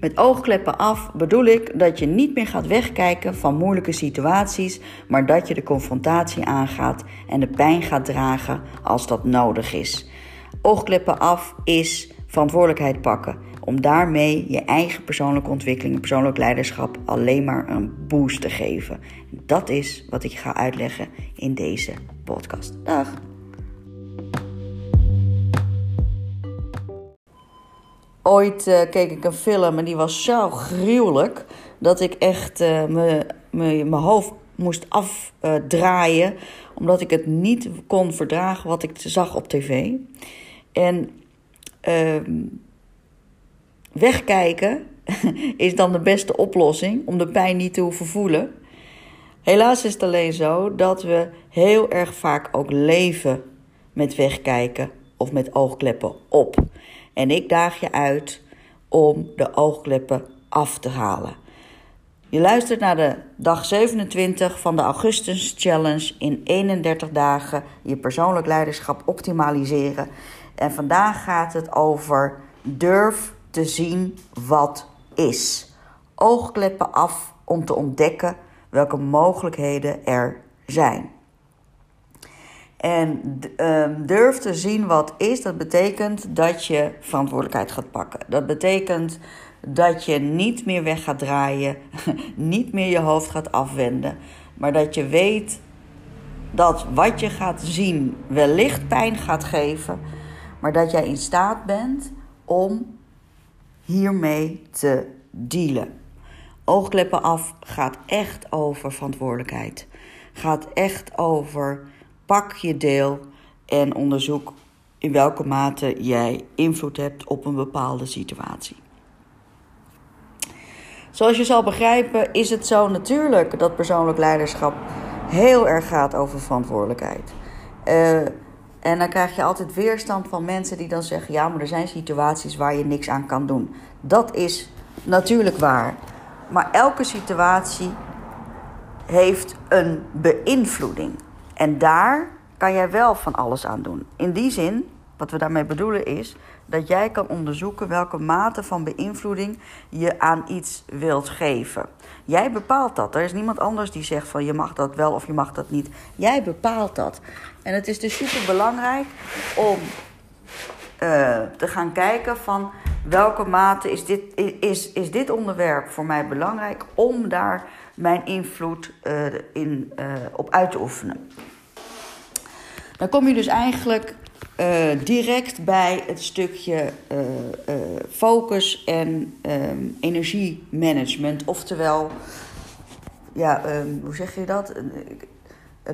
Met oogkleppen af bedoel ik dat je niet meer gaat wegkijken van moeilijke situaties, maar dat je de confrontatie aangaat en de pijn gaat dragen als dat nodig is. Oogkleppen af is verantwoordelijkheid pakken om daarmee je eigen persoonlijke ontwikkeling persoonlijk leiderschap alleen maar een boost te geven. Dat is wat ik ga uitleggen in deze podcast. Dag! Ooit uh, keek ik een film en die was zo gruwelijk dat ik echt uh, mijn hoofd moest afdraaien, omdat ik het niet kon verdragen wat ik zag op tv. En ehm, wegkijken is dan de beste oplossing om de pijn niet te hoeven voelen. Helaas is het alleen zo dat we heel erg vaak ook leven met wegkijken of met oogkleppen op. En ik daag je uit om de oogkleppen af te halen. Je luistert naar de dag 27 van de Augustus Challenge in 31 dagen je persoonlijk leiderschap optimaliseren. En vandaag gaat het over durf te zien wat is. Oogkleppen af om te ontdekken welke mogelijkheden er zijn. En um, durf te zien wat is, dat betekent dat je verantwoordelijkheid gaat pakken. Dat betekent dat je niet meer weg gaat draaien, niet meer je hoofd gaat afwenden, maar dat je weet dat wat je gaat zien wellicht pijn gaat geven, maar dat jij in staat bent om hiermee te dealen. Oogkleppen af gaat echt over verantwoordelijkheid. Gaat echt over pak je deel en onderzoek in welke mate jij invloed hebt op een bepaalde situatie. Zoals je zal begrijpen is het zo natuurlijk dat persoonlijk leiderschap heel erg gaat over verantwoordelijkheid. Uh, en dan krijg je altijd weerstand van mensen die dan zeggen: ja, maar er zijn situaties waar je niks aan kan doen. Dat is natuurlijk waar. Maar elke situatie heeft een beïnvloeding. En daar kan jij wel van alles aan doen. In die zin, wat we daarmee bedoelen is dat jij kan onderzoeken welke mate van beïnvloeding je aan iets wilt geven. Jij bepaalt dat. Er is niemand anders die zegt van je mag dat wel of je mag dat niet. Jij bepaalt dat. En het is dus super belangrijk om uh, te gaan kijken van welke mate is dit, is, is dit onderwerp voor mij belangrijk om daar mijn invloed uh, in, uh, op uit te oefenen. Dan kom je dus eigenlijk uh, direct bij het stukje focus en energiemanagement. Oftewel, ja, um, hoe zeg je dat?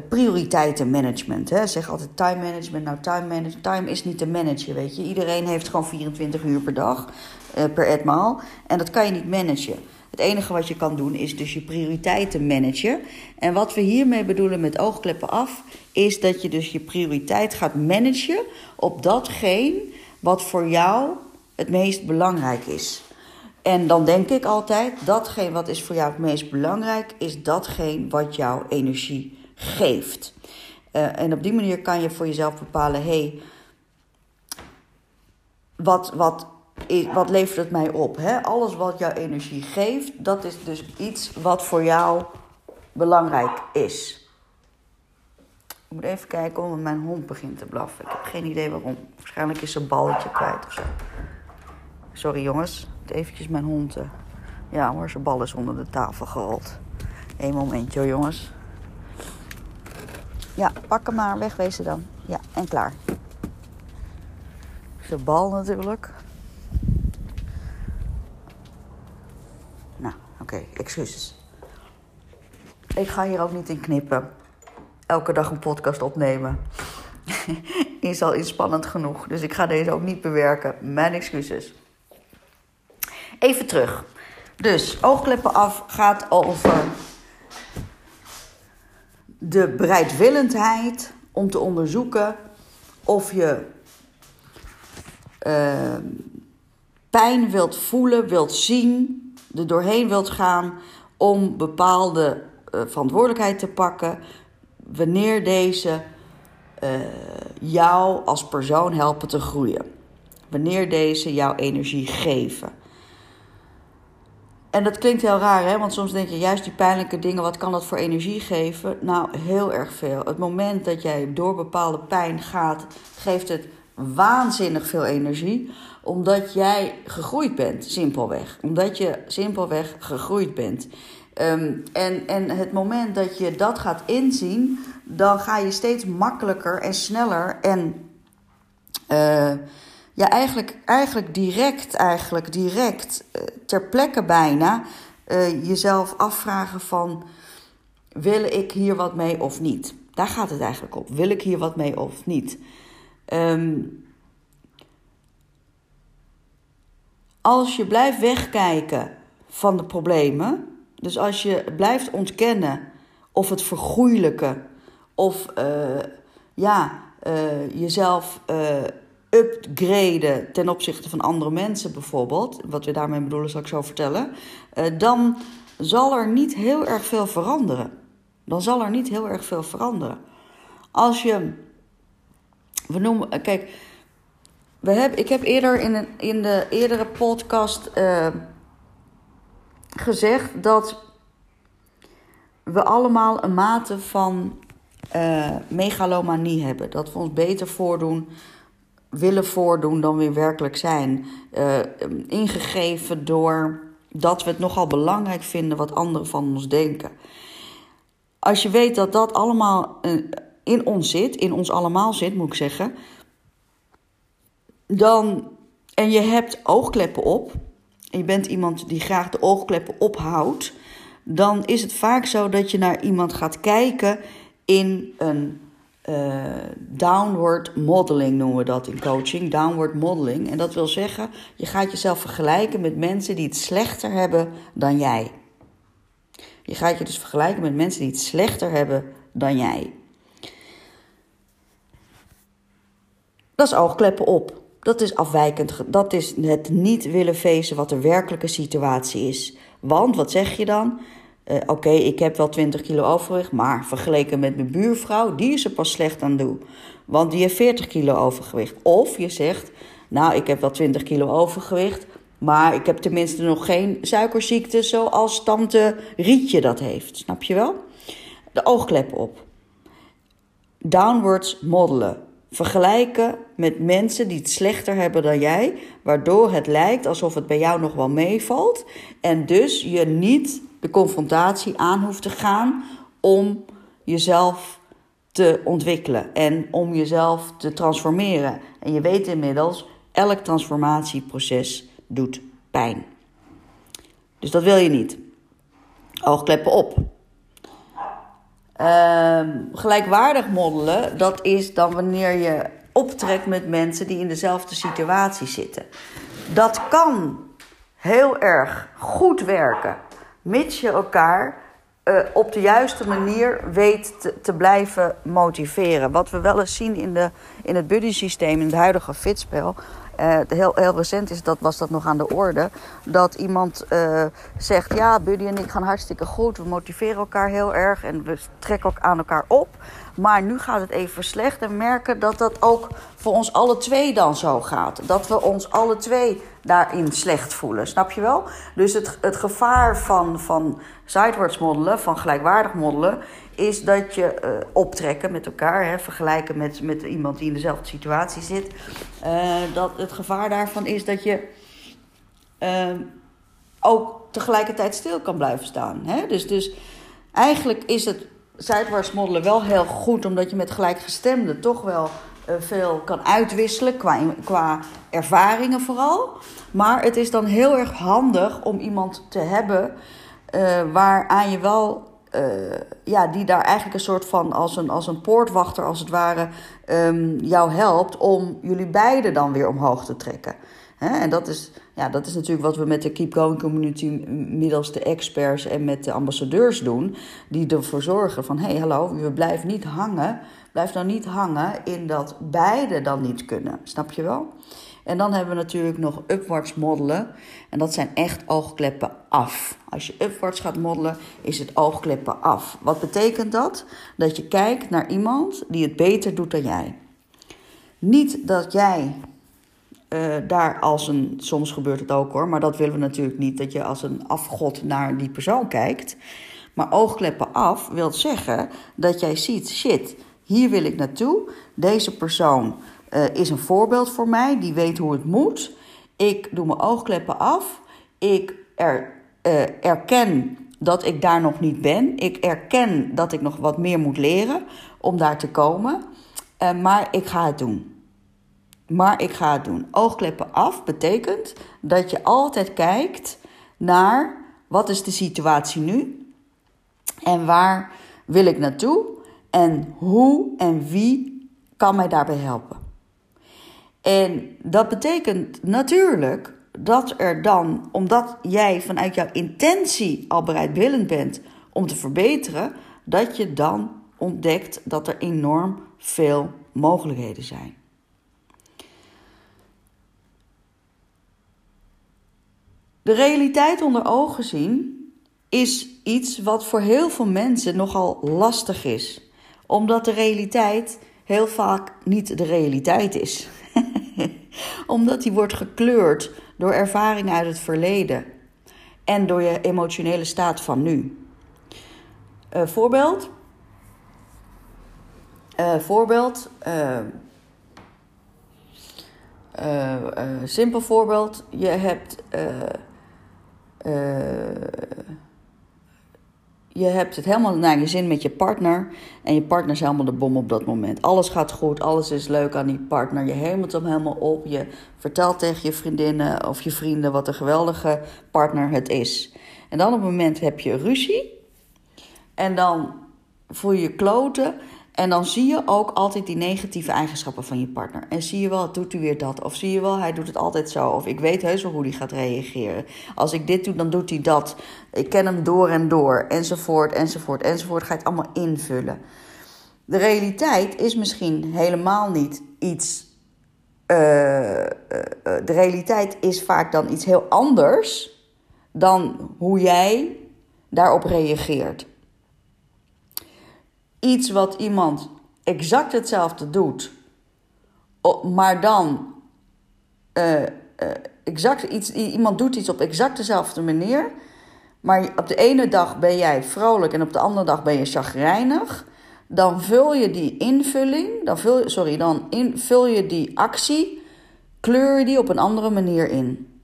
Prioriteitenmanagement. Hè? Zeg altijd time management. Nou, time management. Time is niet te managen, weet je. Iedereen heeft gewoon 24 uur per dag, per etmaal. En dat kan je niet managen. Het enige wat je kan doen is dus je prioriteiten managen. En wat we hiermee bedoelen met oogkleppen af, is dat je dus je prioriteit gaat managen op datgene wat voor jou het meest belangrijk is. En dan denk ik altijd, datgene wat is voor jou het meest belangrijk, is datgene wat jouw energie geeft. Uh, en op die manier kan je voor jezelf bepalen, hé, hey, wat, wat wat levert het mij op? Hè? Alles wat jouw energie geeft, dat is dus iets wat voor jou belangrijk is. Ik moet even kijken omdat mijn hond begint te blaffen. Ik heb geen idee waarom. Waarschijnlijk is een balletje kwijt of zo. Sorry jongens, eventjes mijn hond. Uh... Ja hoor, zijn bal is onder de tafel gerold. Eén momentje hoor jongens. Ja, pak hem maar, wegwezen dan. Ja, en klaar. Zijn bal natuurlijk. Oké, excuses. Ik ga hier ook niet in knippen. Elke dag een podcast opnemen. is al inspannend genoeg. Dus ik ga deze ook niet bewerken. Mijn excuses. Even terug. Dus oogkleppen af gaat over de bereidwillendheid om te onderzoeken of je uh, pijn wilt voelen, wilt zien er doorheen wilt gaan om bepaalde uh, verantwoordelijkheid te pakken, wanneer deze uh, jou als persoon helpen te groeien. Wanneer deze jouw energie geven. En dat klinkt heel raar, hè? want soms denk je juist die pijnlijke dingen, wat kan dat voor energie geven? Nou, heel erg veel. Het moment dat jij door bepaalde pijn gaat, geeft het waanzinnig veel energie, omdat jij gegroeid bent, simpelweg. Omdat je simpelweg gegroeid bent. Ehm, en, en het moment dat je dat gaat inzien, dan ga je steeds makkelijker en sneller en uh, ja, eigenlijk, eigenlijk direct, eigenlijk direct uh, ter plekke bijna uh, jezelf afvragen van wil ik hier wat mee of niet? Daar gaat het eigenlijk op. Wil ik hier wat mee of niet? Um, als je blijft wegkijken van de problemen, dus als je blijft ontkennen of het vergoeilijken of uh, ja, uh, jezelf uh, upgraden ten opzichte van andere mensen bijvoorbeeld, wat we daarmee bedoelen zal ik zo vertellen, dan zal er niet heel erg veel veranderen. Dan zal er niet heel erg veel veranderen. Als je, we noemen, kijk, we hebben, ik heb eerder in, in de eerdere podcast gezegd dat we allemaal een mate van uh, megalomanie hebben. Dat we ons beter voordoen, willen voordoen dan we werkelijk zijn. Uh, ingegeven door dat we het nogal belangrijk vinden wat anderen van ons denken. Als je weet dat dat allemaal in ons zit, in ons allemaal zit, moet ik zeggen. Dan, en je hebt oogkleppen op, en je bent iemand die graag de oogkleppen ophoudt, dan is het vaak zo dat je naar iemand gaat kijken in een uh, downward modeling noemen we dat in coaching. Downward modeling. En dat wil zeggen, je gaat jezelf vergelijken met mensen die het slechter hebben dan jij. Je gaat je dus vergelijken met mensen die het slechter hebben dan jij. Dat is oogkleppen op. Dat is afwijkend. Dat is het niet willen feesten wat de werkelijke situatie is. Want wat zeg je dan? Uh, Oké, ik heb wel 20 kilo overgewicht, maar vergeleken met mijn buurvrouw, die is er pas slecht aan doen. Want die heeft 40 kilo overgewicht. Of je zegt, nou, ik heb wel 20 kilo overgewicht, maar ik heb tenminste nog geen suikerziekte zoals tante Rietje dat heeft. Snap je wel? De oogkleppen op. Downwards modelen. Vergelijken met mensen die het slechter hebben dan jij, waardoor het lijkt alsof het bij jou nog wel meevalt. En dus je niet de confrontatie aan hoeft te gaan om jezelf te ontwikkelen en om jezelf te transformeren. En je weet inmiddels, elk transformatieproces doet pijn. Dus dat wil je niet. Oogkleppen op. Uh, gelijkwaardig modellen, dat is dan wanneer je optrekt met mensen die in dezelfde situatie zitten. Dat kan heel erg goed werken mits je elkaar uh, op de juiste manier weet te, blijven motiveren. Wat we wel eens zien in, de, in het buddy systeem, in het huidige fitspel. Uh, heel, heel recent is dat, was dat nog aan de orde. Dat iemand uh, zegt: Ja, Buddy en ik gaan hartstikke goed. We motiveren elkaar heel erg en we trekken ook aan elkaar op. Maar nu gaat het even slecht en merken dat dat ook voor ons alle twee dan zo gaat. Dat we ons alle twee daarin slecht voelen. Snap je wel? Dus het, het gevaar van, van sidewards modellen, van gelijkwaardig modellen, is dat je uh, optrekken met elkaar, hè, vergelijken met, met iemand die in dezelfde situatie zit. Uh, dat het gevaar daarvan is dat je uh, ook tegelijkertijd stil kan blijven staan. Hè? Dus, dus eigenlijk is het modellen wel heel goed, omdat je met gelijkgestemden toch wel uh, veel kan uitwisselen qua, qua ervaringen vooral. Maar het is dan heel erg handig om iemand te hebben uh, waaraan je wel, uh, ja, die daar eigenlijk een soort van als een, als een poortwachter als het ware um, jou helpt om jullie beiden dan weer omhoog te trekken. En dat is, ja, dat is natuurlijk wat we met de Keep Going Community middels de experts en met de ambassadeurs doen. Die ervoor zorgen van, hé, hey, hallo, we blijven niet hangen. Blijf nou niet hangen in dat beide dan niet kunnen. Snap je wel? En dan hebben we natuurlijk nog upwards modellen. En dat zijn echt oogkleppen af. Als je upwards gaat modellen, is het oogkleppen af. Wat betekent dat? Dat je kijkt naar iemand die het beter doet dan jij. Niet dat jij uh, daar als een, soms gebeurt het ook hoor, maar dat willen we natuurlijk niet, dat je als een afgod naar die persoon kijkt. Maar oogkleppen af wil zeggen dat jij ziet, shit, hier wil ik naartoe. Deze persoon uh, is een voorbeeld voor mij, die weet hoe het moet. Ik doe mijn oogkleppen af. Ik er, uh, erken dat ik daar nog niet ben. Ik erken dat ik nog wat meer moet leren om daar te komen. Maar ik ga het doen. Maar ik ga het doen. Oogkleppen af betekent dat je altijd kijkt naar wat is de situatie nu en waar wil ik naartoe en hoe en wie kan mij daarbij helpen. En dat betekent natuurlijk dat er dan, omdat jij vanuit jouw intentie al bereidwillend bent om te verbeteren, dat je dan ontdekt dat er enorm veel mogelijkheden zijn. De realiteit onder ogen zien is iets wat voor heel veel mensen nogal lastig is, omdat de realiteit heel vaak niet de realiteit is. omdat die wordt gekleurd door ervaringen uit het verleden en door je emotionele staat van nu. Uh, voorbeeld. Uh, voorbeeld. Uh, simpel voorbeeld. Je hebt je hebt het helemaal naar je zin met je partner. En je partner is helemaal de bom op dat moment. Alles gaat goed, alles is leuk aan die partner. Je hemelt hem helemaal op. Je vertelt tegen je vriendinnen of je vrienden wat een geweldige partner het is. En dan op een moment heb je ruzie. En dan voel je je kloten. En dan zie je ook altijd die negatieve eigenschappen van je partner. En zie je wel, doet hij weer dat. Of zie je wel, hij doet het altijd zo. Of ik weet heus wel hoe hij gaat reageren. Als ik dit doe, dan doet hij dat. Ik ken hem door en door. Enzovoort, enzovoort, enzovoort. Ga je het allemaal invullen. De realiteit is misschien helemaal niet iets. Uh, uh, de realiteit is vaak dan iets heel anders dan hoe jij daarop reageert iets wat iemand exact hetzelfde doet, maar dan uh, uh, exact iets, iemand doet iets op exact dezelfde manier, maar op de ene dag ben jij vrolijk en op de andere dag ben je chagrijnig, dan vul je die invulling, dan vul, sorry, dan in, vul je die actie, kleur je die op een andere manier in.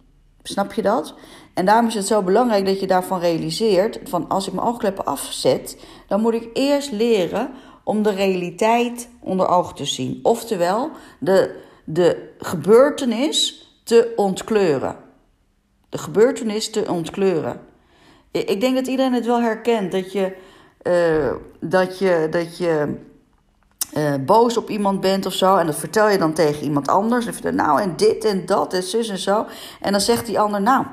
Snap je dat? En daarom is het zo belangrijk dat je daarvan realiseert: van als ik mijn oogkleppen afzet, dan moet ik eerst leren om de realiteit onder ogen te zien. Oftewel, de, de gebeurtenis te ontkleuren. De gebeurtenis te ontkleuren. Ik denk dat iedereen het wel herkent dat je, uh, dat je, dat je uh, boos op iemand bent of zo. En dat vertel je dan tegen iemand anders. En nou, en dit en dat en zus en zo. En dan zegt die ander, nou,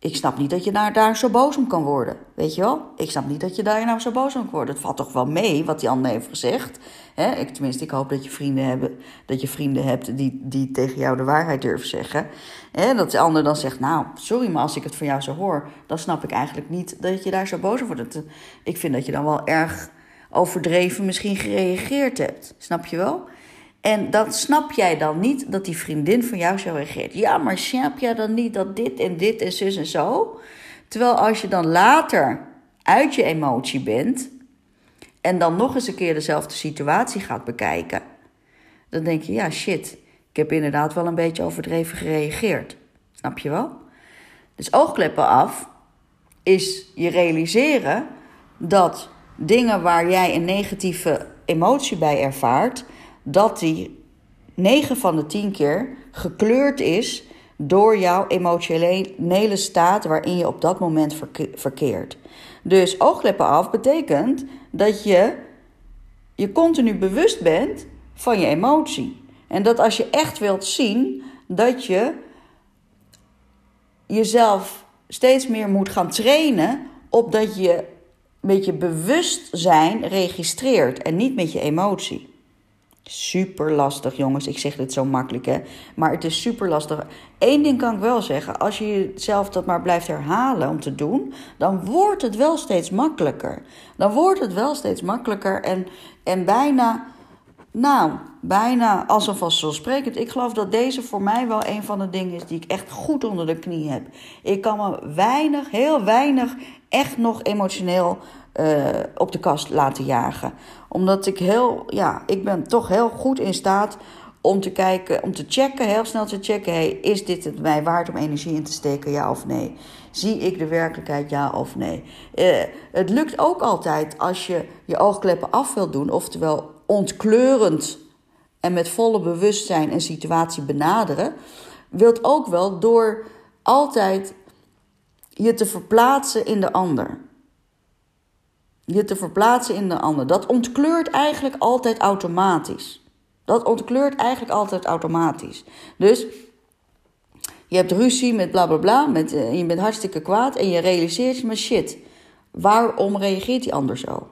ik snap niet dat je daar, daar zo boos om kan worden. Weet je wel? Ik snap niet dat je daar nou zo boos om kan worden. Het valt toch wel mee wat die ander heeft gezegd. Hè? Ik, tenminste, ik hoop dat je vrienden, hebben, dat je vrienden hebt die, die tegen jou de waarheid durven zeggen. Hè? Dat de ander dan zegt, nou, sorry, maar als ik het van jou zo hoor... dan snap ik eigenlijk niet dat je daar zo boos over wordt. Ik vind dat je dan wel erg overdreven misschien gereageerd hebt. Snap je wel? En dan snap jij dan niet dat die vriendin van jou zo reageert. Ja, maar snap jij dan niet dat dit en dit en zus en zo? Terwijl als je dan later uit je emotie bent en dan nog eens een keer dezelfde situatie gaat bekijken, dan denk je, ja shit, ik heb inderdaad wel een beetje overdreven gereageerd. Snap je wel? Dus oogkleppen af is je realiseren dat dingen waar jij een negatieve emotie bij ervaart, dat die 9 van de 10 keer gekleurd is door jouw emotionele staat waarin je op dat moment verkeert. Dus oogkleppen af betekent dat je je continu bewust bent van je emotie. En dat als je echt wilt zien dat je jezelf steeds meer moet gaan trainen op dat je met je bewustzijn registreert en niet met je emotie. Super lastig, jongens. Ik zeg dit zo makkelijk, hè. Maar het is super lastig. Eén ding kan ik wel zeggen. Als je jezelf dat maar blijft herhalen om te doen... dan wordt het wel steeds makkelijker. Dan wordt het wel steeds makkelijker. En, en bijna Nou, bijna als een vanzelfsprekend. Ik geloof dat deze voor mij wel een van de dingen is die ik echt goed onder de knie heb. Ik kan me weinig, heel weinig, echt nog emotioneel uh, op de kast laten jagen. Omdat ik heel, ja, ik ben toch heel goed in staat om te kijken, om te checken, heel snel te checken: hey, is dit het mij waard om energie in te steken, ja of nee? Zie ik de werkelijkheid, ja of nee? Uh, het lukt ook altijd als je je oogkleppen af wilt doen, oftewel ontkleurend en met volle bewustzijn een situatie benaderen, wilt ook wel door altijd je te verplaatsen in de ander. Je te verplaatsen in de ander. Dat ontkleurt eigenlijk altijd automatisch. Dat ontkleurt eigenlijk altijd automatisch. Dus je hebt ruzie met bla bla bla, met, uh, je bent hartstikke kwaad en je realiseert je, maar shit, waarom reageert die ander zo?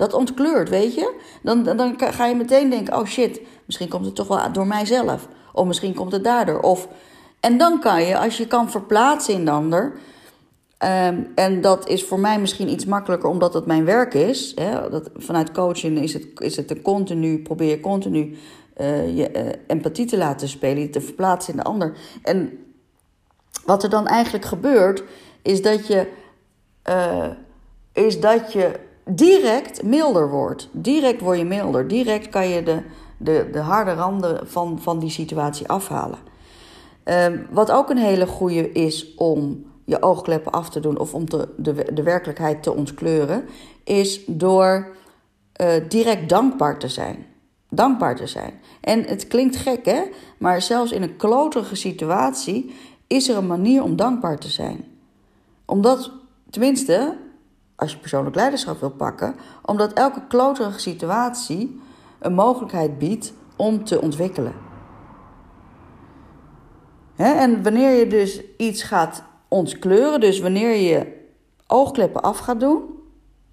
Dat ontkleurt, weet je? Dan, dan ga je meteen denken: oh shit, misschien komt het toch wel door mijzelf. Of misschien komt het daardoor. Of, en dan kan je, als je kan verplaatsen in de ander. Um, en dat is voor mij misschien iets makkelijker omdat het mijn werk is. Hè? Dat, vanuit coaching is het, is het een continu, probeer je continu uh, je empathie te laten spelen, je te verplaatsen in de ander. En wat er dan eigenlijk gebeurt, is dat je, uh, is dat je direct milder wordt. Direct word je milder. Direct kan je de, de, de harde randen van, van die situatie afhalen. Um, wat ook een hele goede is om je oogkleppen af te doen of om te, de, de werkelijkheid te ontkleuren, is door uh, direct dankbaar te zijn. Dankbaar te zijn. En het klinkt gek, hè? Maar zelfs in een kloterige situatie is er een manier om dankbaar te zijn. Omdat, tenminste, als je persoonlijk leiderschap wil pakken, omdat elke kloterige situatie een mogelijkheid biedt om te ontwikkelen. en wanneer je dus iets gaat ontkleuren, dus wanneer je oogkleppen af gaat doen,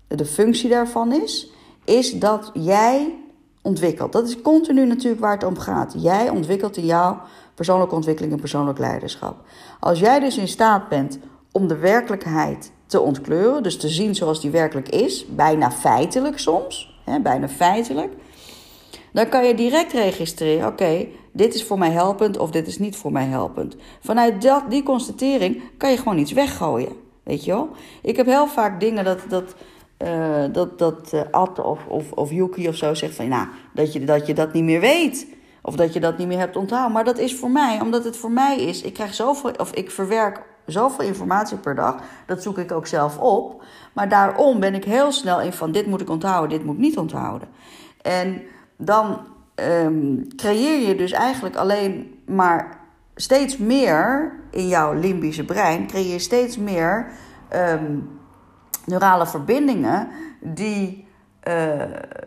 de functie daarvan is, is dat jij ontwikkelt. Dat is continu natuurlijk waar het om gaat. Jij ontwikkelt in jouw persoonlijke ontwikkeling en persoonlijk leiderschap. Als jij dus in staat bent om de werkelijkheid te ontkleuren, dus te zien zoals die werkelijk is, bijna feitelijk soms, hè, bijna feitelijk, dan kan je direct registreren: oké, dit is voor mij helpend of dit is niet voor mij helpend. Vanuit dat, die constatering kan je gewoon iets weggooien. Weet je wel? Ik heb heel vaak dingen dat. dat uh, dat, dat uh, of, of, of Yuki of zo zegt van, nou, dat je, dat je dat niet meer weet. Of dat je dat niet meer hebt onthouden. Maar dat is voor mij, omdat het voor mij is. Ik krijg zoveel, of ik verwerk zoveel informatie per dag. Dat zoek ik ook zelf op. Maar daarom ben ik heel snel in van, dit moet ik onthouden, dit moet niet onthouden. En dan um, creëer je dus eigenlijk alleen maar steeds meer in jouw limbische brein, creëer je steeds meer um, neurale verbindingen die, uh,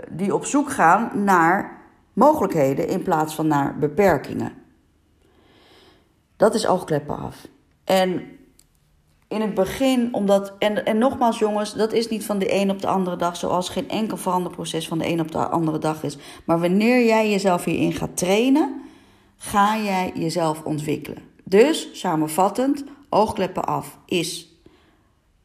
die op zoek gaan naar mogelijkheden in plaats van naar beperkingen. Dat is oogkleppen af. En in het begin, omdat. En, en nogmaals, jongens, dat is niet van de een op de andere dag, zoals geen enkel veranderproces van de een op de andere dag is. Maar wanneer jij jezelf hierin gaat trainen, ga jij jezelf ontwikkelen. Dus, samenvattend, oogkleppen af is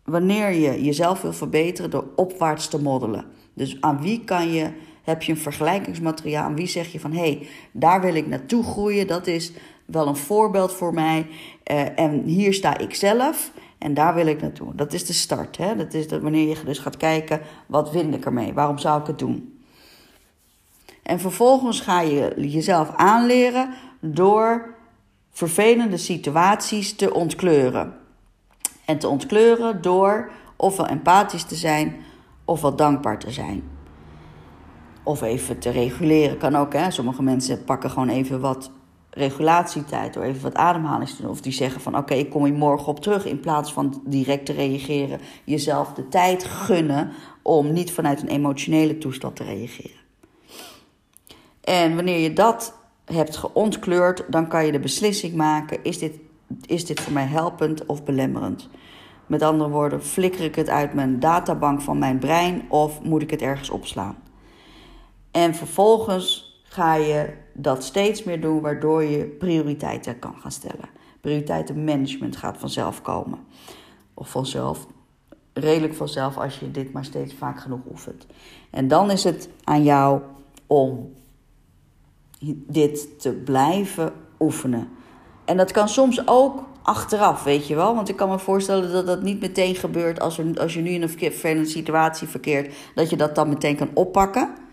wanneer je jezelf wil verbeteren door opwaarts te moddelen. Dus aan wie kan je, heb je een vergelijkingsmateriaal, aan wie zeg je van hé, hey, daar wil ik naartoe groeien, dat is wel een voorbeeld voor mij. Uh, en hier sta ik zelf. En daar wil ik naartoe. Dat is de start. Hè? Dat is dat wanneer je dus gaat kijken, wat win ik ermee? Waarom zou ik het doen? En vervolgens ga je jezelf aanleren door vervelende situaties te ontkleuren. En te ontkleuren door ofwel empathisch te zijn ofwel dankbaar te zijn. Of even te reguleren kan ook. Hè? Sommige mensen pakken gewoon even wat regulatietijd, door even wat ademhaling te doen. Of die zeggen van oké, ik kom hier morgen op terug. In plaats van direct te reageren, jezelf de tijd gunnen om niet vanuit een emotionele toestand te reageren. En wanneer je dat hebt geontkleurd, dan kan je de beslissing maken: is dit, is dit voor mij helpend of belemmerend? Met andere woorden, flikker ik het uit mijn databank van mijn brein of moet ik het ergens opslaan? En vervolgens ga je dat steeds meer doen, waardoor je prioriteiten kan gaan stellen. Prioriteitenmanagement gaat vanzelf komen. Of vanzelf, redelijk vanzelf als je dit maar steeds vaak genoeg oefent. En dan is het aan jou om dit te blijven oefenen. En dat kan soms ook achteraf, weet je wel. Want ik kan me voorstellen dat dat niet meteen gebeurt als, er, als je nu in een vervelende situatie verkeert, dat je dat dan meteen kan oppakken.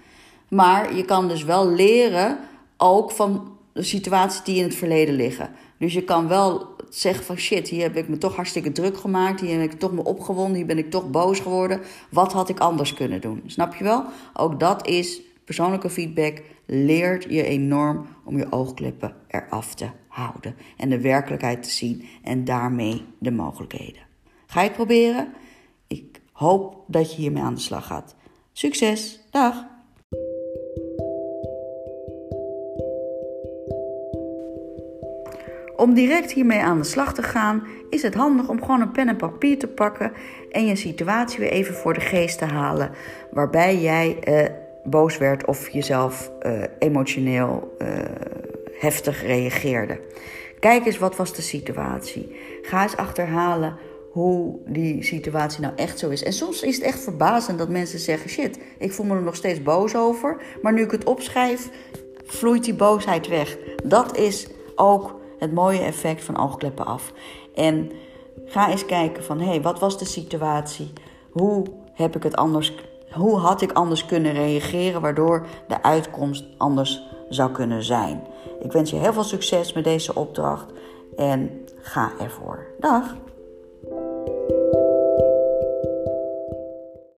Maar je kan dus wel leren ook van de situaties die in het verleden liggen. Dus je kan wel zeggen van shit, hier heb ik me toch hartstikke druk gemaakt. Hier heb ik toch me opgewonden. Hier ben ik toch boos geworden. Wat had ik anders kunnen doen? Snap je wel? Ook dat is persoonlijke feedback. Leert je enorm om je oogklippen eraf te houden. En de werkelijkheid te zien. En daarmee de mogelijkheden. Ga je het proberen? Ik hoop dat je hiermee aan de slag gaat. Succes! Dag! Om direct hiermee aan de slag te gaan, is het handig om gewoon een pen en papier te pakken en je situatie weer even voor de geest te halen. Waarbij jij eh, boos werd of jezelf eh, emotioneel uh, heftig reageerde. Kijk eens wat was de situatie. Ga eens achterhalen hoe die situatie nou echt zo is. En soms is het echt verbazend dat mensen zeggen: shit, ik voel me er nog steeds boos over. Maar nu ik het opschrijf, vloeit die boosheid weg. Dat is ook het mooie effect van oogkleppen af. En ga eens kijken van hé, hey, wat was de situatie? Hoe heb ik het anders? Hoe had ik anders kunnen reageren waardoor de uitkomst anders zou kunnen zijn? Ik wens je heel veel succes met deze opdracht en ga ervoor. Dag!